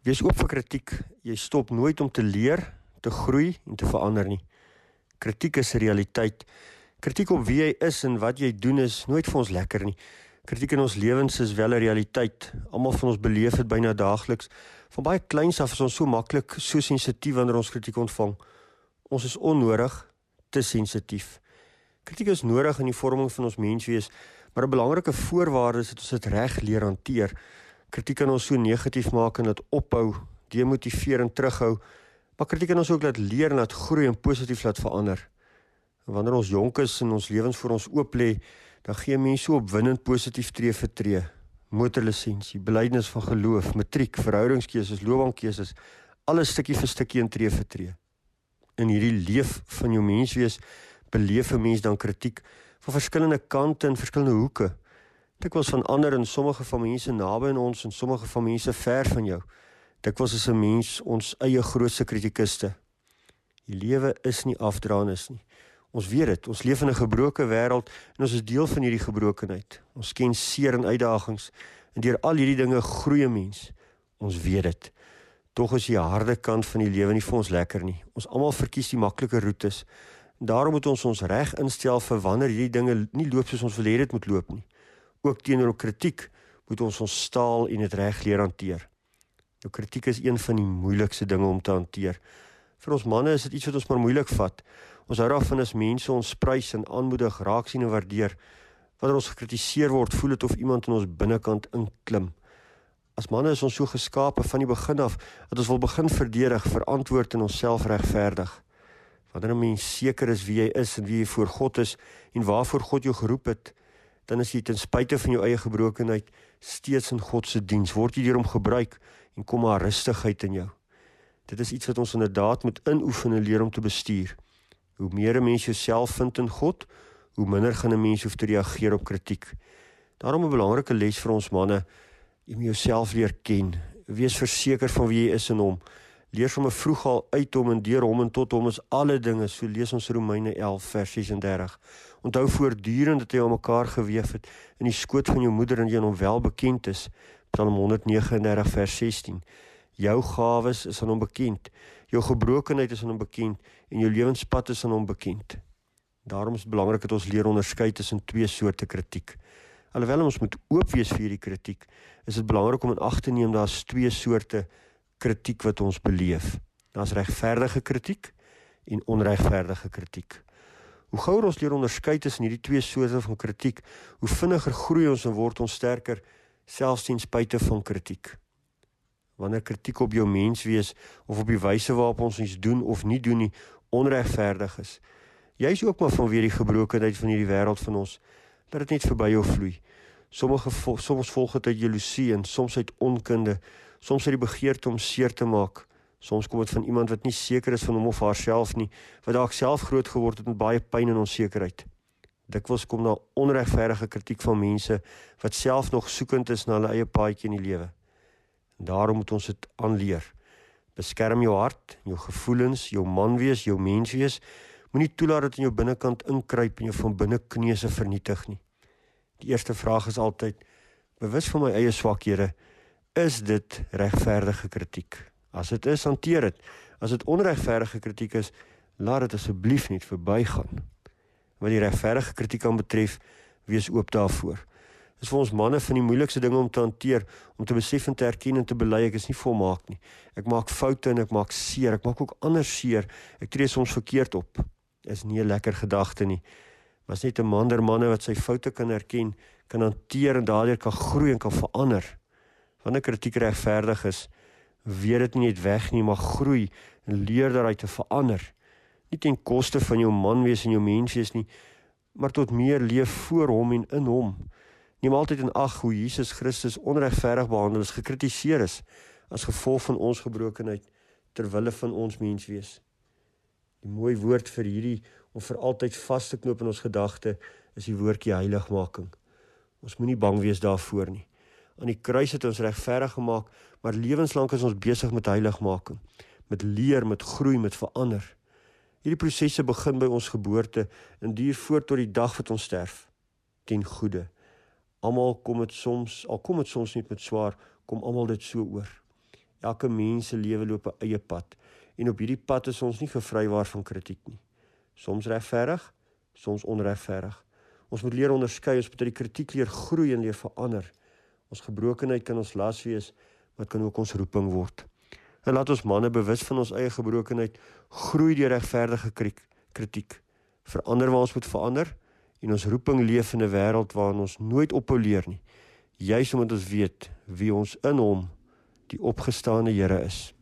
Wees oop vir kritiek. Jy stop nooit om te leer, te groei en te verander nie. Kritiek is realiteit. Kritiek op wie jy is en wat jy doen is nooit vir ons lekker nie. Kritiek in ons lewens is wel 'n realiteit. Almal van ons beleef dit byna daagliks. Van baie kleins af is ons so maklik so sensitief wanneer ons kritiek ontvang. Ons is onnodig te sensitief. Kritiek is nodig in die vorming van ons menswees, maar 'n belangrike voorwaarde is dat ons dit reg leer hanteer. Kritiek kan ons so negatief maak en dit ophou, demotiveer en terughou. Maar kritiek kan ons ook laat leer en laat groei en positief laat verander. En wanneer ons jonk is en ons lewens vir ons oop lê, dan gee mense so opwindend positief tree vir tree. Motorlisensie, belydenis van geloof, matriek, verhoudingskeuses, loopbaankeuses, alles stukkie vir stukkie in tree vir tree. In hierdie leef van jou menswees beleef 'n mens dan kritiek van verskillende kante en verskillende hoeke. Dit was van ander en sommige van mense naby aan ons en sommige van mense ver van jou. Dit was as 'n mens ons eie grootste kritikuste. Die lewe is nie afdraanis nie. Ons weet dit, ons leef in 'n gebroke wêreld en ons is deel van hierdie gebrokenheid. Ons ken seer en uitdagings en deur al hierdie dinge groei 'n mens. Ons weet dit. Tog is die harde kant van die lewe nie vir ons lekker nie. Ons almal verkies die maklike roetes. Daarom moet ons ons reg instel vir wanneer hierdie dinge nie loop soos ons wil hê dit moet loop nie. Ook teenoor kritiek moet ons ons staal en dit reg leer hanteer. Nou kritiek is een van die moeilikste dinge om te hanteer. Vir ons manne is dit iets wat ons maar moeilik vat. Ons hou daarvan as mense ons prys en aanmoedig, raak sien en waardeer. Wanneer ons gekritiseer word, voel dit of iemand in ons binnekant inklim. As manne is ons so geskape van die begin af dat ons wil begin verdedig, verantwoord en onsself regverdig. Wanneer 'n mens seker is wie jy is en wie jy voor God is en waarvoor God jou geroep het, dan is jy ten spyte van jou eie gebrokenheid steeds in God se diens. Word jy deur hom gebruik en kom maar rustigheid in jou. Dit is iets wat ons inderdaad moet inoefen en leer om te bestuur. Hoe meer 'n mens jouself vind in God, hoe minder gaan 'n mens hoef te reageer op kritiek. Daarom 'n belangrike les vir ons manne, jy moet jouself leer ken. Wees verseker van wie jy is in hom leer sommer vroeg al uit hom en deur hom en tot hom is alle dinge. So lees ons Romeine 11 vers 36 onthou voortdurend dat hy aan mekaar gewef het in die skoot van jou moeder en jy hom wel bekend is. Psalm 139 vers 16 jou gawes is aan hom bekend. Jou gebrokenheid is aan hom bekend en jou lewenspad is aan hom bekend. Daarom is belangrik dat ons leer onderskei tussen twee soorte kritiek. Alhoewel ons moet oop wees vir hierdie kritiek is dit belangrik om in ag te neem daar's twee soorte kritiek wat ons beleef. Daar's regverdige kritiek en onregverdige kritiek. Hoe gouer ons leer onderskei tussen hierdie twee soorte van kritiek, hoe vinniger groei ons en word ons sterker selfs ten spyte van kritiek. Wanneer kritiek op jou menswees of op die wyse waarop ons iets doen of nie doen nie onregverdig is, jy's ook maar vanweer die gebrokenheid van hierdie wêreld van ons, dat dit net verby jou vloei. Sommige soms volg dit uit jaloesie en soms uit onkunde, soms uit die begeerte om seer te maak. Soms kom dit van iemand wat nie seker is van hom of haarself nie, wat dalk self groot geword het met baie pyn en onsekerheid. Dikwels kom daar onregverdige kritiek van mense wat self nog soekend is na hulle eie paadjie in die lewe. Daarom moet ons dit aanleer. Beskerm jou hart, jou gevoelens, jou man wees, jou mens wees. Moenie toelaat dat in jou binnekant inkruip en jou van binne kneuse vernietig nie. Die eerste vraag is altyd: bewus van my eie swakhede, is dit regverdige kritiek? As dit is, hanteer dit. As dit onregverdige kritiek is, laat dit asseblief net verbygaan. Wat die regverdige kritiek aan betref, wees oop daarvoor. Dit is vir ons manne van die moeilikste dinge om te hanteer, om te besef en te erken en te bely ek is nie volmaak nie. Ek maak foute en ek maak seer, ek maak ook ander seer. Ek tree soms verkeerd op. Is nie 'n lekker gedagte nie. Was net 'n man der manne wat sy foute kan erken, kan hanteer en daardeur kan groei en kan verander. Wanneer kritiek regverdig is, weet dit nie net weg nie, maar groei en leer daaruit te verander. Nie ten koste van jou man wees en jou mens wees nie, maar tot meer leef voor hom en in hom. Neem altyd in ag hoe Jesus Christus onregverdig behandel is, gekritiseer is as gevolg van ons gebrokenheid ter wille van ons mens wees. Die mooi woord vir hierdie om vir altyd vas te knoop in ons gedagte is die woordjie heiligmaking. Ons moenie bang wees daarvoor nie aan die kruis het ons regverdig gemaak, maar lewenslank is ons besig met heiligmaking, met leer, met groei, met verander. Hierdie prosesse begin by ons geboorte en duur voort tot die dag wat ons sterf ten goeie. Almal kom dit soms, al kom dit soms nie met swaar, kom almal dit so oor. Elke mens se lewe loop 'n eie pad en op hierdie pad is ons nie gevrywaar van kritiek nie. Soms regverdig, soms onregverdig. Ons moet leer onderskei, ons moet uit die kritiek leer groei en leer verander. Ons gebrokenheid kan ons las wees, maar kan ook ons roeping word. En laat ons manne bewus van ons eie gebrokenheid groei deur regverdige kritiek. Verander waar ons moet verander en ons roeping leef in 'n wêreld waarin ons nooit ophou leer nie. Juist omdat ons weet wie ons in hom die opgestane Here is.